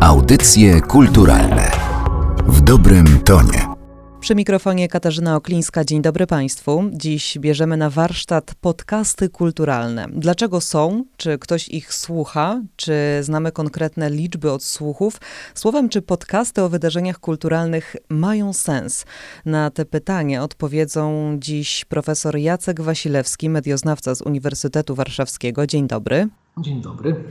Audycje kulturalne w dobrym tonie. Przy mikrofonie Katarzyna Oklińska. Dzień dobry Państwu. Dziś bierzemy na warsztat podcasty kulturalne. Dlaczego są? Czy ktoś ich słucha? Czy znamy konkretne liczby odsłuchów? Słowem, czy podcasty o wydarzeniach kulturalnych mają sens? Na te pytania odpowiedzą dziś profesor Jacek Wasilewski, medioznawca z Uniwersytetu Warszawskiego. Dzień dobry. Dzień dobry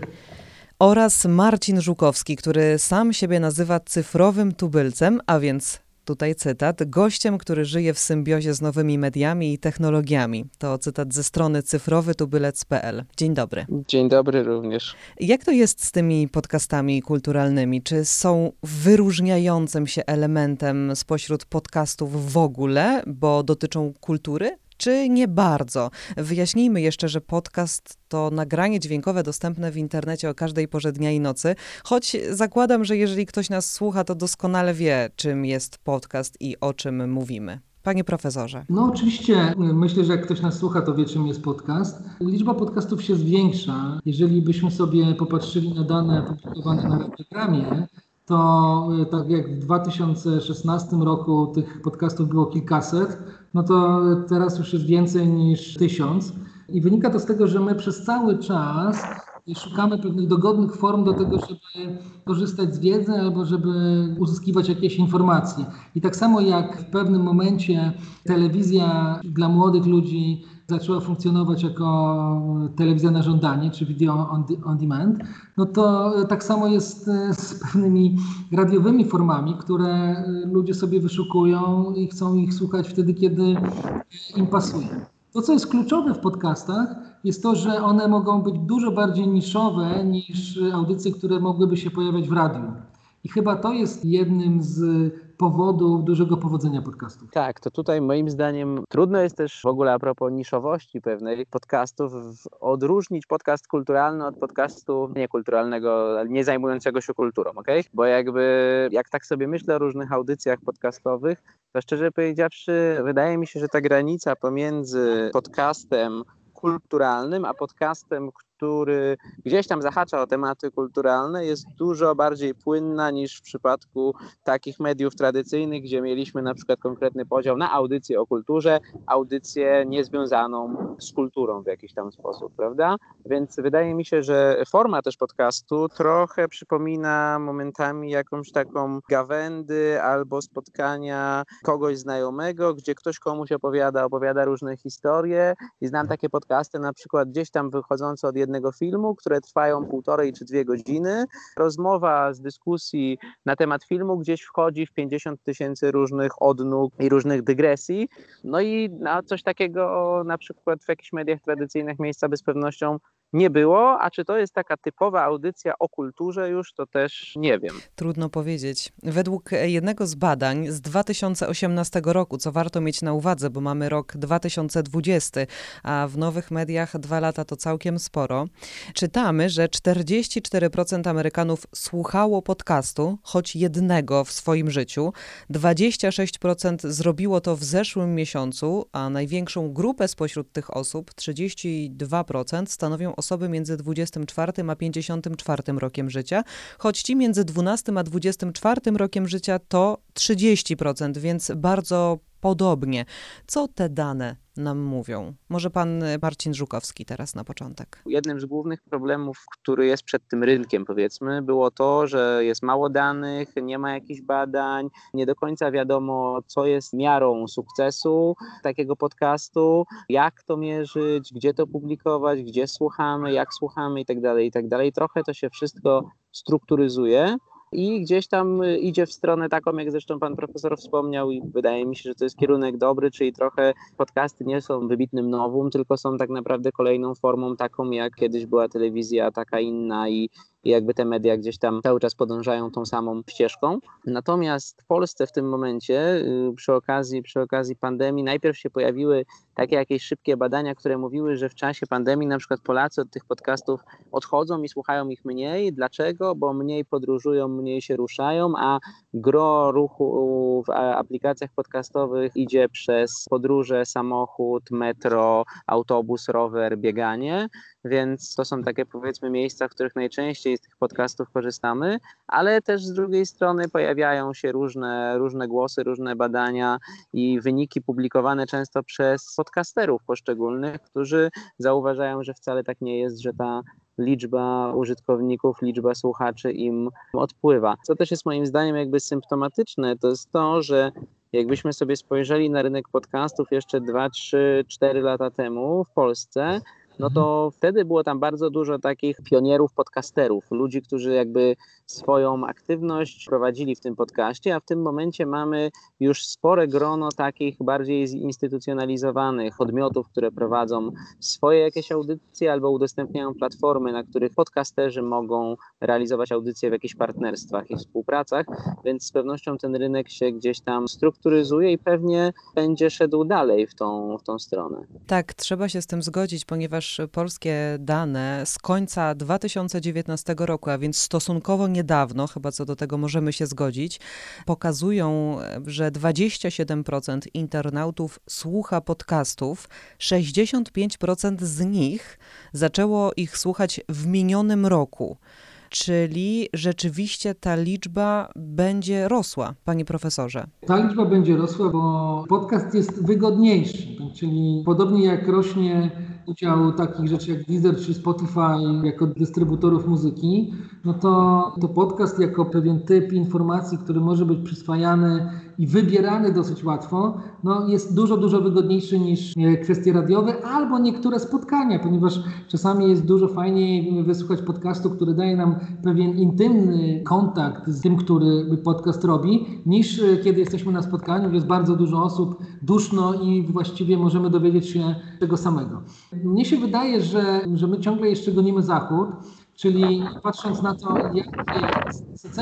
oraz Marcin Żukowski, który sam siebie nazywa cyfrowym tubylcem, a więc tutaj cytat, gościem, który żyje w symbiozie z nowymi mediami i technologiami. To cytat ze strony cyfrowytubylec.pl. Dzień dobry. Dzień dobry również. Jak to jest z tymi podcastami kulturalnymi? Czy są wyróżniającym się elementem spośród podcastów w ogóle, bo dotyczą kultury? Czy nie bardzo? Wyjaśnijmy jeszcze, że podcast to nagranie dźwiękowe dostępne w internecie o każdej porze dnia i nocy, choć zakładam, że jeżeli ktoś nas słucha, to doskonale wie, czym jest podcast i o czym mówimy. Panie profesorze. No oczywiście, myślę, że jak ktoś nas słucha, to wie, czym jest podcast. Liczba podcastów się zwiększa. Jeżeli byśmy sobie popatrzyli na dane publikowane na Radiogram, to e, tak jak w 2016 roku tych podcastów było kilkaset, no to teraz już jest więcej niż tysiąc. I wynika to z tego, że my przez cały czas szukamy pewnych dogodnych form do tego, żeby korzystać z wiedzy albo żeby uzyskiwać jakieś informacje. I tak samo jak w pewnym momencie telewizja dla młodych ludzi zaczęła funkcjonować jako telewizja na żądanie, czy video on, on demand, no to tak samo jest e, z pewnymi radiowymi formami, które ludzie sobie wyszukują i chcą ich słuchać wtedy, kiedy im pasuje. To, co jest kluczowe w podcastach, jest to, że one mogą być dużo bardziej niszowe niż audycje, które mogłyby się pojawiać w radiu. I chyba to jest jednym z powodów dużego powodzenia podcastów. Tak, to tutaj moim zdaniem trudno jest też w ogóle a propos niszowości pewnej podcastów odróżnić podcast kulturalny od podcastu niekulturalnego, nie zajmującego się kulturą, ok? Bo jakby jak tak sobie myślę o różnych audycjach podcastowych, to szczerze powiedziawszy wydaje mi się, że ta granica pomiędzy podcastem kulturalnym, a podcastem, który gdzieś tam zahacza o tematy kulturalne, jest dużo bardziej płynna niż w przypadku takich mediów tradycyjnych, gdzie mieliśmy na przykład konkretny podział na audycję o kulturze, audycję niezwiązaną z kulturą w jakiś tam sposób, prawda? Więc wydaje mi się, że forma też podcastu trochę przypomina momentami jakąś taką gawędy albo spotkania kogoś znajomego, gdzie ktoś komuś opowiada, opowiada różne historie i znam takie podcasty na przykład gdzieś tam wychodzące od jednego jednego filmu, które trwają półtorej czy dwie godziny. Rozmowa z dyskusji na temat filmu gdzieś wchodzi w 50 tysięcy różnych odnóg i różnych dygresji. No i na coś takiego na przykład w jakichś mediach tradycyjnych miejsca bez pewnością nie było, a czy to jest taka typowa audycja o kulturze już, to też nie wiem. Trudno powiedzieć. Według jednego z badań z 2018 roku, co warto mieć na uwadze, bo mamy rok 2020, a w nowych mediach dwa lata to całkiem sporo, czytamy, że 44% Amerykanów słuchało podcastu, choć jednego w swoim życiu, 26% zrobiło to w zeszłym miesiącu, a największą grupę spośród tych osób, 32%, stanowią osoby między 24 a 54 rokiem życia, choć ci między 12 a 24 rokiem życia to 30%, więc bardzo podobnie. Co te dane nam mówią? Może pan e, Marcin Żukowski teraz na początek. Jednym z głównych problemów, który jest przed tym rynkiem, powiedzmy, było to, że jest mało danych, nie ma jakichś badań, nie do końca wiadomo, co jest miarą sukcesu takiego podcastu, jak to mierzyć, gdzie to publikować, gdzie słuchamy, jak słuchamy itd. Tak itd. Tak Trochę to się wszystko strukturyzuje i gdzieś tam y, idzie w stronę taką, jak zresztą pan profesor wspomniał i wydaje mi się, że to jest kierunek dobry, czyli trochę podcasty nie są wybitnym nowum, tylko są tak naprawdę kolejną formą taką, jak kiedyś była telewizja taka inna i i jakby te media gdzieś tam cały czas podążają tą samą ścieżką. Natomiast w Polsce w tym momencie y, przy okazji, przy okazji pandemii najpierw się pojawiły takie jakieś szybkie badania, które mówiły, że w czasie pandemii na przykład Polacy od tych podcastów odchodzą i słuchają ich mniej. Dlaczego? Bo mniej podróżują, mniej się ruszają, a gro ruchu w aplikacjach podcastowych idzie przez podróże, samochód, metro, autobus, rower, bieganie. więc to są takie powiedzmy miejsca, w których najczęściej z tych podcastów korzystamy, ale też z drugiej strony pojawiają się różne, różne głosy, różne badania i wyniki publikowane często przez podcasterów poszczególnych, którzy zauważają, że wcale tak nie jest, że ta liczba użytkowników, liczba słuchaczy im odpływa. Co też jest moim zdaniem jakby symptomatyczne, to jest to, że jakbyśmy sobie spojrzeli na rynek podcastów jeszcze 2, 3, 4 lata temu w Polsce, no to mhm. wtedy było tam bardzo dużo takich pionierów podcasterów, ludzi, którzy jakby swoją aktywność prowadzili w tym podcaście, a w tym momencie mamy już spore grono takich bardziej zinstytucjonalizowanych podmiotów, które prowadzą swoje jakieś audycje albo udostępniają platformy, na których podcasterzy mogą realizować audycje w jakichś partnerstwach i współpracach, więc z pewnością ten rynek się gdzieś tam strukturyzuje i pewnie będzie szedł dalej w tą, w tą stronę. Tak, trzeba się z tym zgodzić, ponieważ polskie dane z końca 2019 roku, a więc stosunkowo nie niedawno, chyba co do tego możemy się zgodzić, pokazują, że 27% internautów słucha podcastów, 65% z nich zaczęło ich słuchać w minionym roku czyli rzeczywiście ta liczba będzie rosła, panie profesorze. Ta liczba będzie rosła, bo podcast jest wygodniejszy, czyli podobnie jak rośnie udział takich rzeczy jak Deezer czy Spotify jako dystrybutorów muzyki, no to, to podcast jako pewien typ informacji, który może być przyswajany i wybierany dosyć łatwo, no jest dużo, dużo wygodniejszy niż e, kwestie radiowe albo niektóre spotkania, ponieważ czasami jest dużo fajniej wysłuchać podcastu, który daje nam pewien intymny kontakt z tym, który podcast robi, niż e, kiedy jesteśmy na spotkaniu, jest bardzo dużo osób, duszno i właściwie możemy dowiedzieć się tego samego. Mnie się wydaje, że, że my ciągle jeszcze gonimy Zachód, Czyli patrząc na to, jakie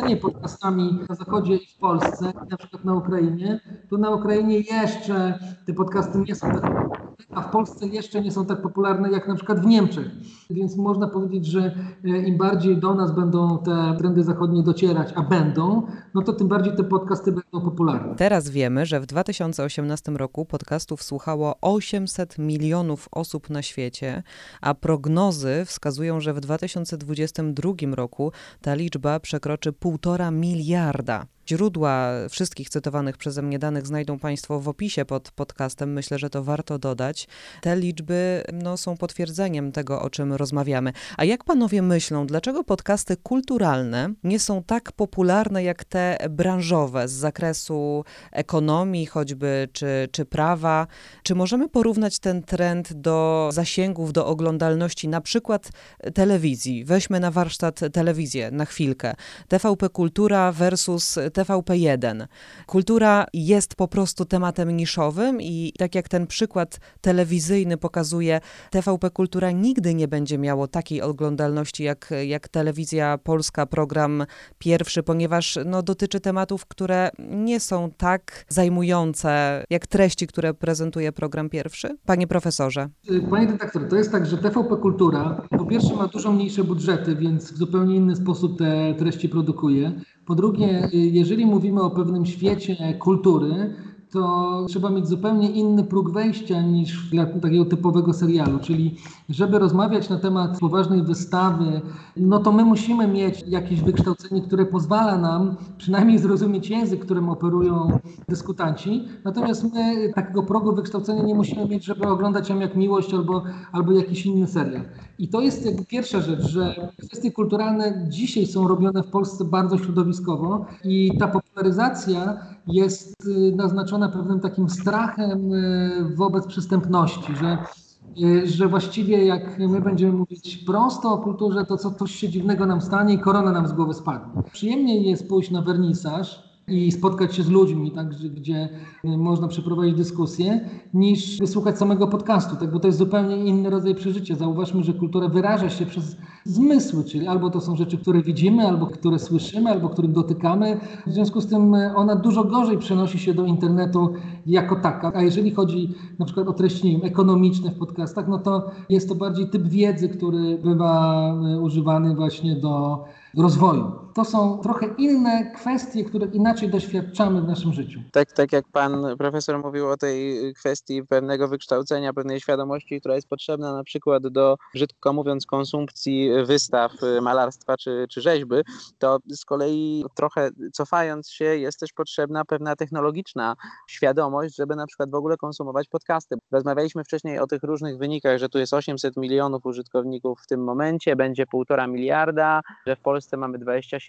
jest podcastami na Zachodzie i w Polsce, na przykład na Ukrainie, to na Ukrainie jeszcze te podcasty nie są tak popularne, a w Polsce jeszcze nie są tak popularne jak na przykład w Niemczech. Więc można powiedzieć, że e, im bardziej do nas będą te trendy zachodnie docierać, a będą, no to tym bardziej te podcasty będą popularne. Teraz wiemy, że w 2018 roku podcastów słuchało 800 milionów osób na świecie, a prognozy wskazują, że w 2020 2022 roku ta liczba przekroczy 1,5 miliarda. Źródła wszystkich cytowanych przeze mnie danych znajdą Państwo w opisie pod podcastem. Myślę, że to warto dodać. Te liczby no, są potwierdzeniem tego, o czym rozmawiamy. A jak panowie myślą, dlaczego podcasty kulturalne nie są tak popularne jak te branżowe z zakresu ekonomii, choćby czy, czy prawa? Czy możemy porównać ten trend do zasięgów, do oglądalności na przykład telewizji? Weźmy na warsztat telewizję na chwilkę. TVP Kultura versus TVP1. Kultura jest po prostu tematem niszowym i tak jak ten przykład telewizyjny pokazuje, TVP Kultura nigdy nie będzie miało takiej oglądalności jak, jak telewizja polska, program pierwszy, ponieważ no, dotyczy tematów, które nie są tak zajmujące jak treści, które prezentuje program pierwszy. Panie profesorze. Panie redaktor, to jest tak, że TVP Kultura po pierwsze ma dużo mniejsze budżety, więc w zupełnie inny sposób te treści produkuje. Po drugie, jeżeli mówimy o pewnym świecie kultury, to trzeba mieć zupełnie inny próg wejścia niż dla takiego typowego serialu. Czyli, żeby rozmawiać na temat poważnej wystawy, no to my musimy mieć jakieś wykształcenie, które pozwala nam przynajmniej zrozumieć język, którym operują dyskutanci. Natomiast my takiego progu wykształcenia nie musimy mieć, żeby oglądać ją jak miłość albo, albo jakiś inny serial. I to jest jakby pierwsza rzecz, że kwestie kulturalne dzisiaj są robione w Polsce bardzo środowiskowo i ta popularyzacja jest y, naznaczona pewnym takim strachem y, wobec przystępności, że y, że właściwie jak my będziemy mówić prosto o kulturze, to co coś się dziwnego nam stanie i korona nam z głowy spadnie. Przyjemniej jest pójść na wernisaż, i spotkać się z ludźmi, tak, gdzie można przeprowadzić dyskusję, niż wysłuchać samego podcastu, tak, bo to jest zupełnie inny rodzaj przeżycia. Zauważmy, że kultura wyraża się przez zmysły, czyli albo to są rzeczy, które widzimy, albo które słyszymy, albo których dotykamy. W związku z tym ona dużo gorzej przenosi się do internetu jako taka. A jeżeli chodzi na przykład o treści wiem, ekonomiczne w podcastach, no to jest to bardziej typ wiedzy, który bywa używany właśnie do rozwoju. To są trochę inne kwestie, które inaczej doświadczamy w naszym życiu. Tak, tak jak pan profesor mówił o tej kwestii pewnego wykształcenia, pewnej świadomości, która jest potrzebna na przykład do, brzydko mówiąc, konsumpcji wystaw malarstwa czy, czy rzeźby, to z kolei trochę cofając się jest też potrzebna pewna technologiczna świadomość, żeby na przykład w ogóle konsumować podcasty. Rozmawialiśmy wcześniej o tych różnych wynikach, że tu jest 800 milionów użytkowników w tym momencie, będzie 1,5 miliarda, że w Polsce mamy 27%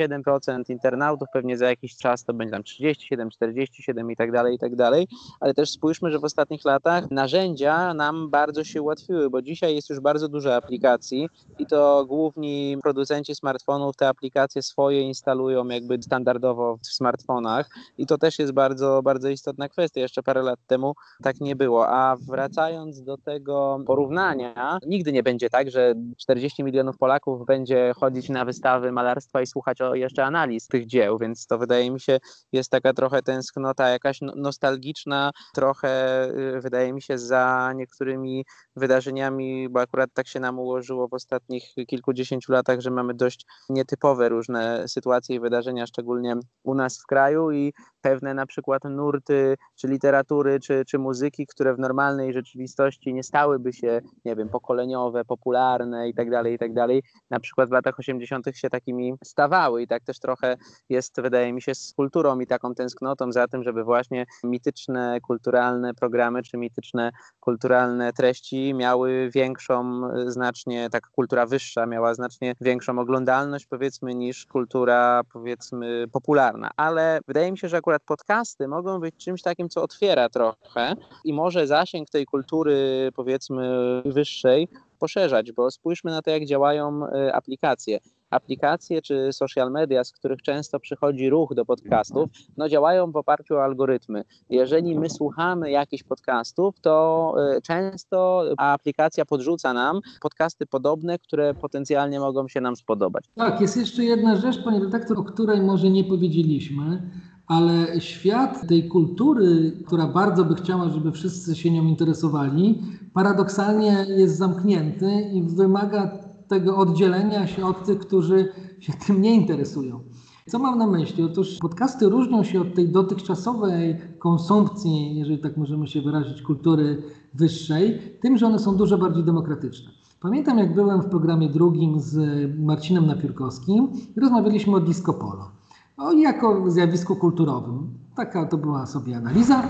internautów, pewnie za jakiś czas to będzie tam 37, 47 i tak dalej, i tak dalej, ale też spójrzmy, że w ostatnich latach narzędzia nam bardzo się ułatwiły, bo dzisiaj jest już bardzo dużo aplikacji i to główni producenci smartfonów te aplikacje swoje instalują jakby standardowo w smartfonach i to też jest bardzo, bardzo istotna kwestia. Jeszcze parę lat temu tak nie było, a wracając do tego porównania, nigdy nie będzie tak, że 40 milionów Polaków będzie chodzić na wystawy malarstwa i słuchać o jeszcze analiz tych dzieł, więc to wydaje mi się jest taka trochę tęsknota jakaś no, nostalgiczna, trochę y, wydaje mi się za niektórymi wydarzeniami, bo akurat tak się nam ułożyło w ostatnich kilkudziesięciu latach, że mamy dość nietypowe różne sytuacje i wydarzenia, szczególnie u nas w kraju i pewne na przykład nurty, czy literatury, czy, czy muzyki, które w normalnej rzeczywistości nie stałyby się, nie wiem, pokoleniowe, popularne i tak dalej, i tak dalej, na przykład w latach 80. się takimi stawały i tak też trochę jest, wydaje mi się, z kulturą i taką tęsknotą za tym, żeby właśnie mityczne, kulturalne programy, czy mityczne, kulturalne treści miały większą, znacznie, taka kultura wyższa miała znacznie większą oglądalność, powiedzmy, niż kultura, powiedzmy, popularna. Ale wydaje mi się, że akurat podcasty mogą być czymś takim, co otwiera trochę i może zasięg tej kultury, powiedzmy, wyższej poszerzać, bo spójrzmy na to, jak działają e, aplikacje aplikacje czy social media, z których często przychodzi ruch do podcastów, no działają w oparciu o algorytmy. Jeżeli my słuchamy jakichś podcastów, to e, często aplikacja podrzuca nam podcasty podobne, które potencjalnie mogą się nam spodobać. Tak, jest jeszcze jedna rzecz, panie redaktor, o której może nie powiedzieliśmy ale świat tej kultury, która bardzo by chciała, żeby wszyscy się nią interesowali, paradoksalnie jest zamknięty i wymaga tego oddzielenia się od tych, którzy się tym nie interesują. Co mam na myśli? Otóż podcasty różnią się od tej dotychczasowej konsumpcji, jeżeli tak możemy się wyrazić, kultury wyższej, tym, że one są dużo bardziej demokratyczne. Pamiętam, jak byłem w programie drugim z Marcinem Napiórkowskim i rozmawialiśmy o disco polo. O, jako zjawisku kulturowym. Taka to była sobie analiza.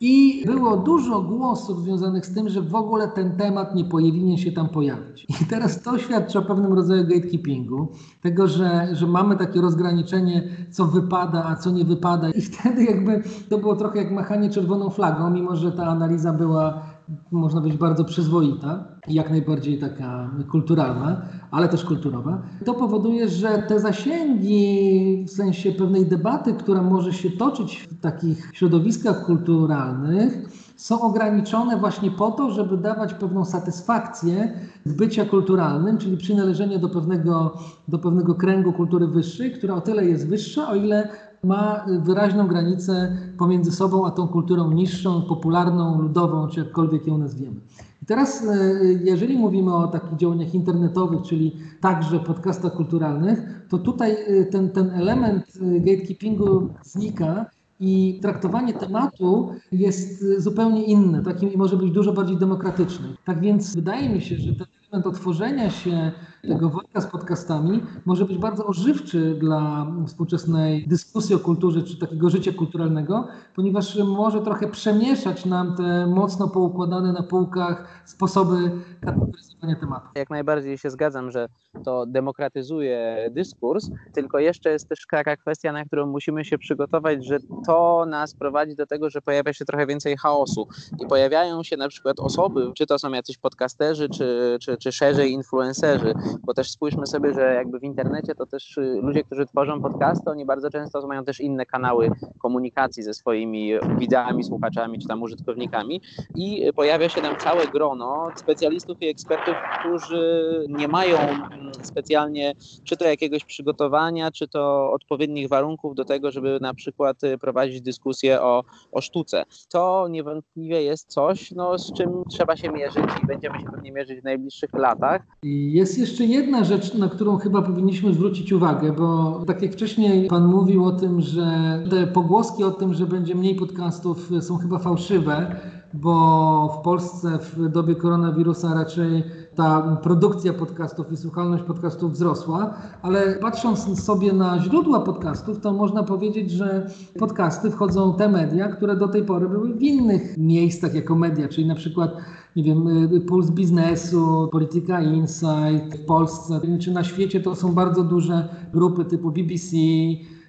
I było dużo głosów związanych z tym, że w ogóle ten temat nie powinien się tam pojawić. I teraz to świadczy o pewnym rodzaju gatekeepingu, tego, że, że mamy takie rozgraniczenie, co wypada, a co nie wypada. I wtedy jakby to było trochę jak machanie czerwoną flagą, mimo że ta analiza była można być bardzo przyzwoita jak najbardziej taka kulturalna, ale też kulturowa. To powoduje, że te zasięgi w sensie pewnej debaty, która może się toczyć w takich środowiskach kulturalnych, są ograniczone właśnie po to, żeby dawać pewną satysfakcję bycia kulturalnym, czyli przynależenie do pewnego, do pewnego kręgu kultury wyższej, która o tyle jest wyższa, o ile ma wyraźną granicę pomiędzy sobą a tą kulturą niższą, popularną, ludową, czy jakkolwiek ją nazwiemy. I teraz, e, jeżeli mówimy o takich działaniach internetowych, czyli także podcastach kulturalnych, to tutaj e, ten, ten element e, gatekeepingu znika i traktowanie tematu jest zupełnie inne, takim i może być dużo bardziej demokratyczny. Tak więc wydaje mi się, że ten element otworzenia się tego worka z podcastami może być bardzo ożywczy dla współczesnej dyskusji o kulturze czy takiego życia kulturalnego, ponieważ może trochę przemieszać nam te mocno poukładane na półkach sposoby kategoryzowania tematu. Jak najbardziej się zgadzam, że to demokratyzuje dyskurs, tylko jeszcze jest też taka kwestia, na którą musimy się przygotować, że to nas prowadzi do tego, że pojawia się trochę więcej chaosu i pojawiają się na przykład osoby, czy to są jacyś podcasterzy, czy, czy, czy szerzej influencerzy, bo też spójrzmy sobie, że jakby w internecie to też y, ludzie, którzy tworzą podcasty, oni bardzo często mają też inne kanały komunikacji ze swoimi widzami, słuchaczami czy tam użytkownikami i pojawia się tam całe grono specjalistów i ekspertów, którzy nie mają mm, specjalnie czy to jakiegoś przygotowania, czy to odpowiednich warunków do tego, żeby na przykład y, prowadzić dyskusję o, o sztuce. To niewątpliwie jest coś, no, z czym trzeba się mierzyć i będziemy się pewnie mierzyć w najbliższych latach. Jest jeszcze jedna rzecz, na którą chyba powinniśmy zwrócić uwagę, bo tak jak wcześniej Pan mówił o tym, że te pogłoski o tym, że będzie mniej podcastów są chyba fałszywe, bo w Polsce w dobie koronawirusa raczej ta produkcja podcastów i słuchalność podcastów wzrosła, ale patrząc sobie na źródła podcastów, to można powiedzieć, że podcasty wchodzą te media, które do tej pory były w innych miejscach jako media, czyli na przykład nie wiem, Puls Biznesu, Polityka Insight w Polsce czy na świecie to są bardzo duże grupy typu BBC,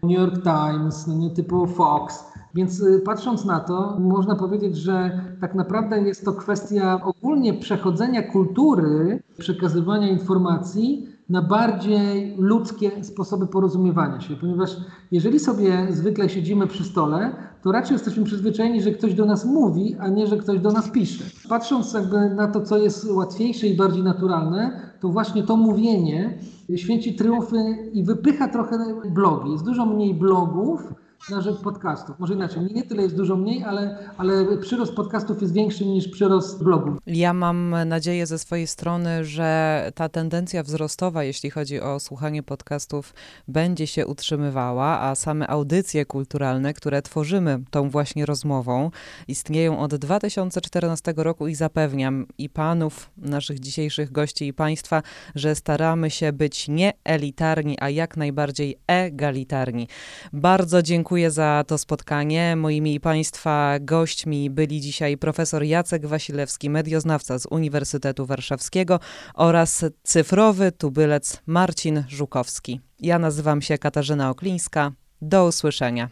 New York Times, no typu Fox. Więc y, patrząc na to, można powiedzieć, że tak naprawdę jest to kwestia ogólnie przechodzenia kultury, przekazywania informacji na bardziej ludzkie sposoby porozumiewania się, ponieważ jeżeli sobie zwykle siedzimy przy stole, to raczej jesteśmy przyzwyczajeni, że ktoś do nas mówi, a nie, że ktoś do nas pisze. Patrząc jakby na to, co jest łatwiejsze i bardziej naturalne, to właśnie to mówienie święci triumfy i wypycha trochę blogi. Jest dużo mniej blogów, na rzecz podcastów. Może inaczej, nie, tyle jest dużo mniej, ale, ale przyrost podcastów jest większy niż przyrost blogów. Ja mam nadzieję ze swojej strony, że ta tendencja wzrostowa, jeśli chodzi o słuchanie podcastów, będzie się utrzymywała, a same audycje kulturalne, które tworzymy tą właśnie rozmową, istnieją od 2014 roku i zapewniam i panów, naszych dzisiejszych gości i państwa, że staramy się być nie elitarni, a jak najbardziej egalitarni. Bardzo dziękuję dziękuję za to spotkanie. Moimi Państwa gośćmi byli dzisiaj profesor Jacek Wasilewski, medioznawca z Uniwersytetu Warszawskiego oraz cyfrowy tubylec Marcin Żukowski. Ja nazywam się Katarzyna Oklińska. Do usłyszenia.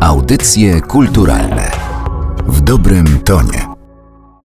Audycje kulturalne w dobrym tonie.